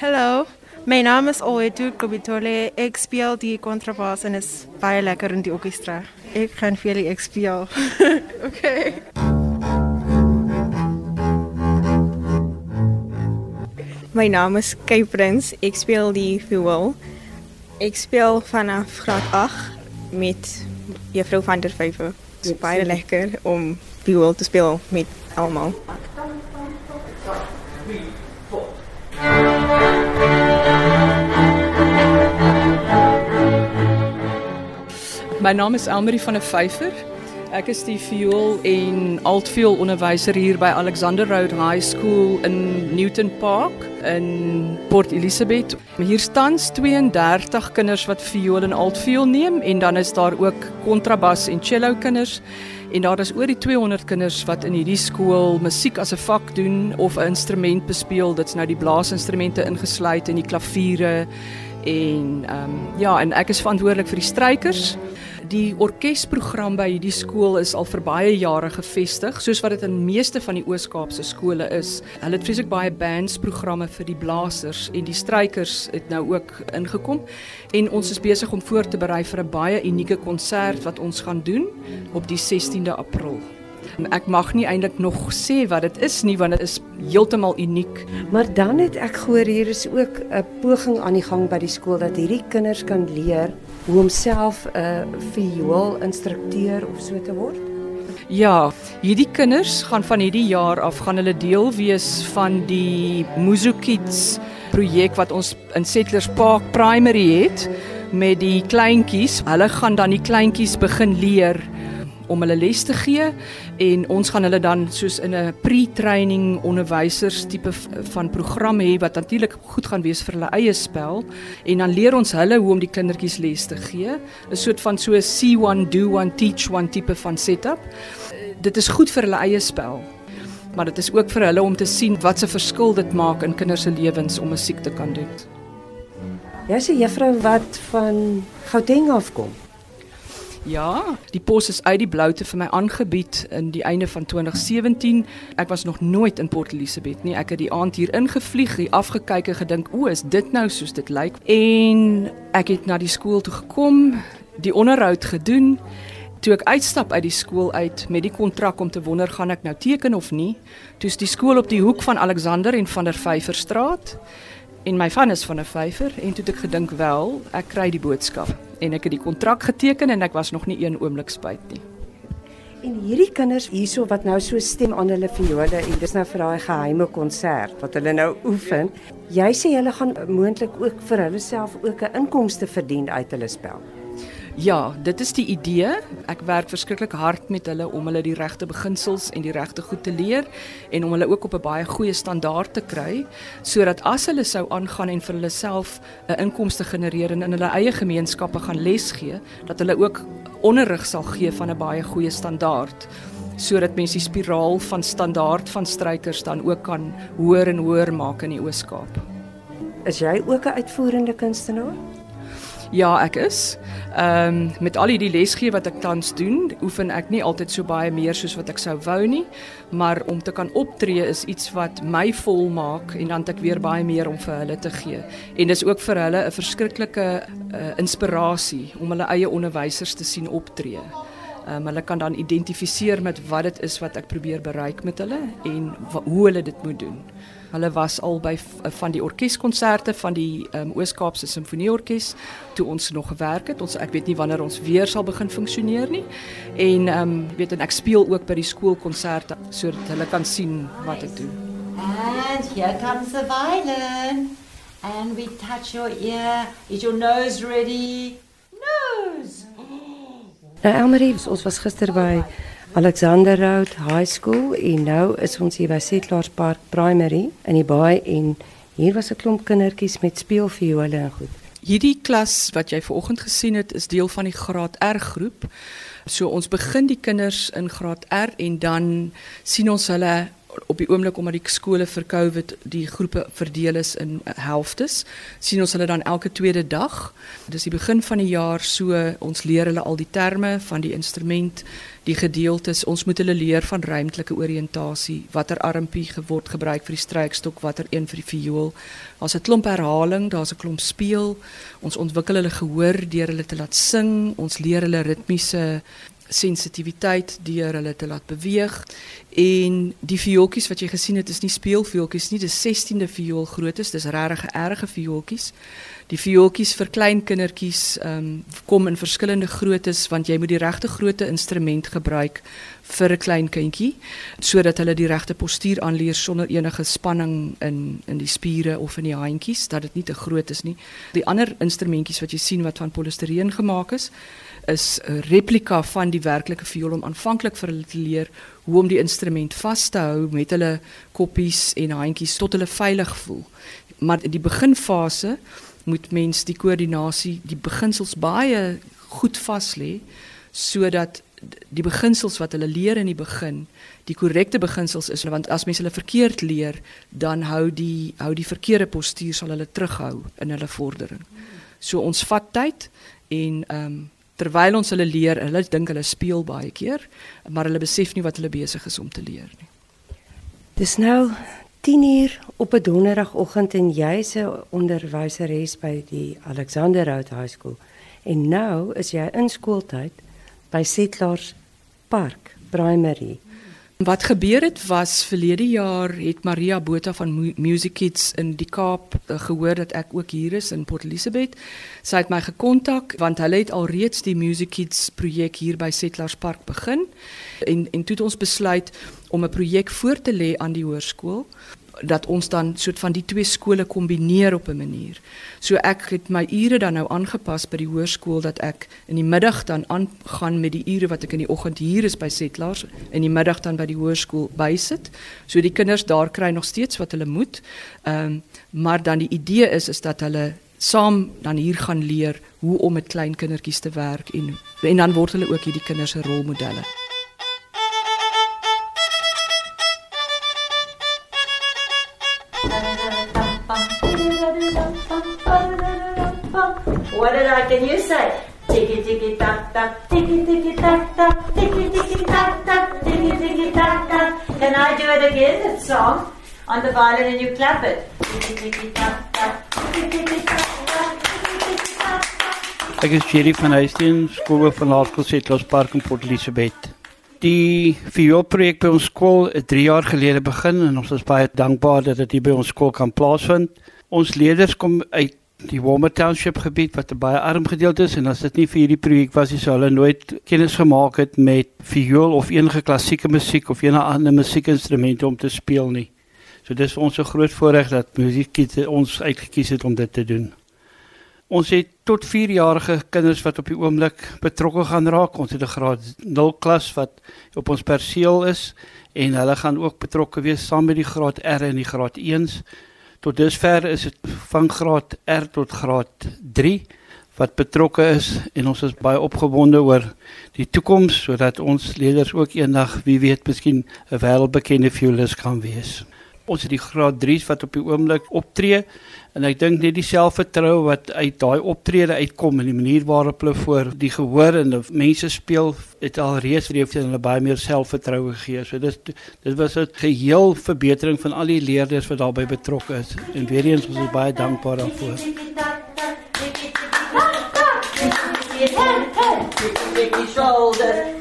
Hallo, mijn naam is Oedu Kobitole. Ik speel die contrabas en is baie lekker in die orkestra. Ik ga vir jullie speel. okay. My naam is Kay Prins. Ek speel die viool. Ek speel vanaf graad 8 met Juffrou van der Vyver. Dit is baie lekker om viool te speel met almal. My naam is Elmarie van der Vyver. Ek is die viool en altviool onderwyser hier by Alexander Road High School in Newton Park in Port Elizabeth. Hier staan 32 kinders wat viool en altviool neem en dan is daar ook kontrabas en cello kinders en daar is oor die 200 kinders wat in hierdie skool musiek as 'n vak doen of 'n instrument bespeel. Dit's nou die blaasinstrumente ingesluit en die klaviere en ehm um, ja, en ek is verantwoordelik vir die strykers. Die orkesprogram by hierdie skool is al vir baie jare gevestig, soos wat dit in meeste van die Oos-Kaapse skole is. Hulle het vreeslik baie bandsprogramme vir die blasers en die strykers het nou ook ingekom en ons is besig om voor te berei vir 'n baie unieke konsert wat ons gaan doen op die 16de April. Ek mag nie eintlik nog sê wat dit is nie want dit is heeltemal uniek. Maar dan het ek gehoor hier is ook 'n poging aan die gang by die skool dat hierdie kinders kan leer hoe om self 'n viool instrukteur of so te word. Ja, hierdie kinders gaan van hierdie jaar af gaan hulle deel wees van die Muzukids projek wat ons in Settlers Park Primary het met die kleintjies. Hulle gaan dan die kleintjies begin leer om hulle les te gee en ons gaan hulle dan soos in 'n pre-training onderwysers tipe van program hê wat natuurlik goed gaan wees vir hulle eie spel. En dan leer ons hulle hoe om die kindertjies les te gee. 'n soort van so see one do one teach one tipe van setup. Dit is goed vir hulle eie spel maar dit is ook vir hulle om te sien wat se verskil dit maak in kinders se lewens om musiek te kan doen. Jy's 'n juffrou wat van Gauteng afkom Ja, die pos is uit die bloute vir my aangebied in die einde van 2017. Ek was nog nooit in Port Elizabeth nie. Ek het die aand hier ingevlieg, hier afgekyk en gedink, "O, is dit nou soos dit lyk?" En ek het na die skool toe gekom, die onderhoud gedoen. Toe ek uitstap uit die skool uit met die kontrak om te wonder gaan ek nou teken of nie, toets die skool op die hoek van Alexander en van der Vyverstraat en my van is van 'n vyfer en toe het ek gedink wel, ek kry die boodskap en ek het die kontrak geteken en ek was nog nie een oomblik spyt nie. En hierdie kinders hierso wat nou so stem aan hulle viole en dis nou vir daai geheime konsert wat hulle nou oefen. Jy sê hulle gaan moontlik ook vir hulle self ook 'n inkomste verdien uit hulle spel. Ja, dit is die idee. Ek werk verskriklik hard met hulle om hulle die regte beginsels en die regte goed te leer en om hulle ook op 'n baie goeie standaard te kry sodat as hulle sou aangaan en vir hulle self 'n inkomste genereer en in hulle eie gemeenskappe gaan les gee, dat hulle ook onderrig sal gee van 'n baie goeie standaard sodat mense die spiraal van standaard van strykers dan ook kan hoër en hoër maak in die Oos-Kaap. Is jy ook 'n uitvoerende kunstenaar? Ja, ek is. Ehm um, met al die lesgee wat ek tans doen, oefen ek nie altyd so baie meer soos wat ek sou wou nie, maar om te kan optree is iets wat my vol maak en dan het ek weer baie meer om vir hulle te gee. En dis ook vir hulle 'n verskriklike uh, inspirasie om hulle eie onderwysers te sien optree. Um, hulle kan dan identifiseer met wat dit is wat ek probeer bereik met hulle en hoe hulle dit moet doen. Hulle was al by eh, van die orkeskonserte van die um, Oos-Kaapse Simfonieorkes toe ons nog gewerk het. Ons ek weet nie wanneer ons weer sal begin funksioneer nie. En ehm um, weet en ek speel ook by die skoolkonserte sodat hulle kan sien wat ek doen. And here comes the violin. And we touch your ear. Is your nose ready? Nou Elmarie, ons was gister by Alexander Road High School en nou is ons hier by Settlers Park Primary in die baai en hier was 'n klomp kindertjies met speelviole en goed. Hierdie klas wat jy vanoggend gesien het is deel van die graad R groep. So ons begin die kinders in graad R en dan sien ons hulle op die oomblik omdat die skole vir COVID die groepe verdeel is in helftes, sien ons hulle dan elke tweede dag. Dis die begin van die jaar so ons leer hulle al die terme van die instrument, die gedeeltes. Ons moet hulle leer van ruimtelike oriëntasie, watter armpie geword gebruik vir die strykstok, watter een vir die viool. Daar's 'n klomp herhaling, daar's 'n klomp speel. Ons ontwikkel hulle gehoor deur hulle te laat sing. Ons leer hulle ritmiese sensitiwiteit deur hulle te laat beweeg. En die viooltjies wat jy gesien het is nie speelviooltjies nie dis 16de viool grootes dis regtig erge viooltjies. Die viooltjies vir klein kindertjies um, kom in verskillende groottes want jy moet die regte grootte instrument gebruik vir 'n klein kindjie sodat hulle die regte postuur aanleer sonder enige spanning in in die spiere of in die handjies dat dit nie te groot is nie. Die ander instrumentjies wat jy sien wat van polistireen gemaak is is 'n replika van die werklike viool om aanvanklik vir hulle te leer hoe om die instrument vas te hou met hulle koppies en handjies tot hulle veilig voel. Maar die beginfase moet mens die koördinasie, die beginsels baie goed vas lê sodat die beginsels wat hulle leer in die begin die korrekte beginsels is want as mense hulle verkeerd leer dan hou die hou die verkeerde postuur sal hulle terughou in hulle vordering. So ons vat tyd en ehm um, terwyl ons hulle leer, hulle dink hulle speel baie keer, maar hulle besef nie wat hulle besig is om te leer nie. Dis nou 10 uur op 'n donderdagoggend en jy's 'n onderwyseres by die Alexander Road High School. En nou is jy in skooltyd by Settlers Park Primary. Wat gebeur het was verlede jaar het Maria Botha van Music Kids in die Kaap uh, gehoor dat ek ook hier is in Port Elizabeth. Sy het my gekontak want hulle het alreeds die Music Kids projek hier by Settlers Park begin en en toe het ons besluit om 'n projek voor te lê aan die hoërskool dat ons dan soort van die twee skole kombineer op 'n manier. So ek het my ure dan nou aangepas by die hoërskool dat ek in die middag dan aangaan met die ure wat ek in die oggend hier is by Settlers en die middag dan by die hoërskool bysit. So die kinders daar kry nog steeds wat hulle moet. Ehm um, maar dan die idee is is dat hulle saam dan hier gaan leer hoe om met klein kindertjies te werk en en dan word hulle ook hierdie kinders se rolmodelle. Can you say? Tiki tiki tack tack, tiki tiki tack tack, tiki tiki tack tack, tiki tiki tack tack. Can I do it again? That song on the violin and you clap it. Tiki tiki tack tack, tiki tiki tack tack. Ek is Jerry van Huisteen, skool van Laerskool Settlers Park in Port Elizabeth. Die vioolprojek by ons skool het 3 jaar gelede begin en ons is baie dankbaar dat dit by ons skool kan plaasvind. Ons leerders kom uit die Warmer Township gebied wat 'n baie arm gedeelte is en as dit nie vir hierdie projek was nie sou hulle nooit kennis gemaak het met viool of enige klassieke musiek of enige ander musiekinstrumente om te speel nie. So dis vir ons 'n groot voorreg dat musiekkies ons uitgekies het om dit te doen. Ons het tot 4-jarige kinders wat op die oomblik betrokke gaan raak. Ons het 'n graad 0 klas wat op ons perseel is en hulle gaan ook betrokke wees saam met die graad R en die graad 1s Tot dusver is dit van graad R tot graad 3 wat betrokke is en ons is baie opgewonde oor die toekoms sodat ons leerders ook eendag wie weet miskien 'n wêreldbekende violist kan wees ons het die graad 3s wat op die oomblik optree en ek dink net die selfvertroue wat uit daai optrede uitkom en die manier waarop hulle voor die gehoor en die mense speel het al reeds vir hulle baie meer selfvertroue gegee. So dis dit was 'n geheel verbetering van al die leerders wat daarbey betrokke is en weer eens ons is baie dankbaar daarvoor. Shoulder.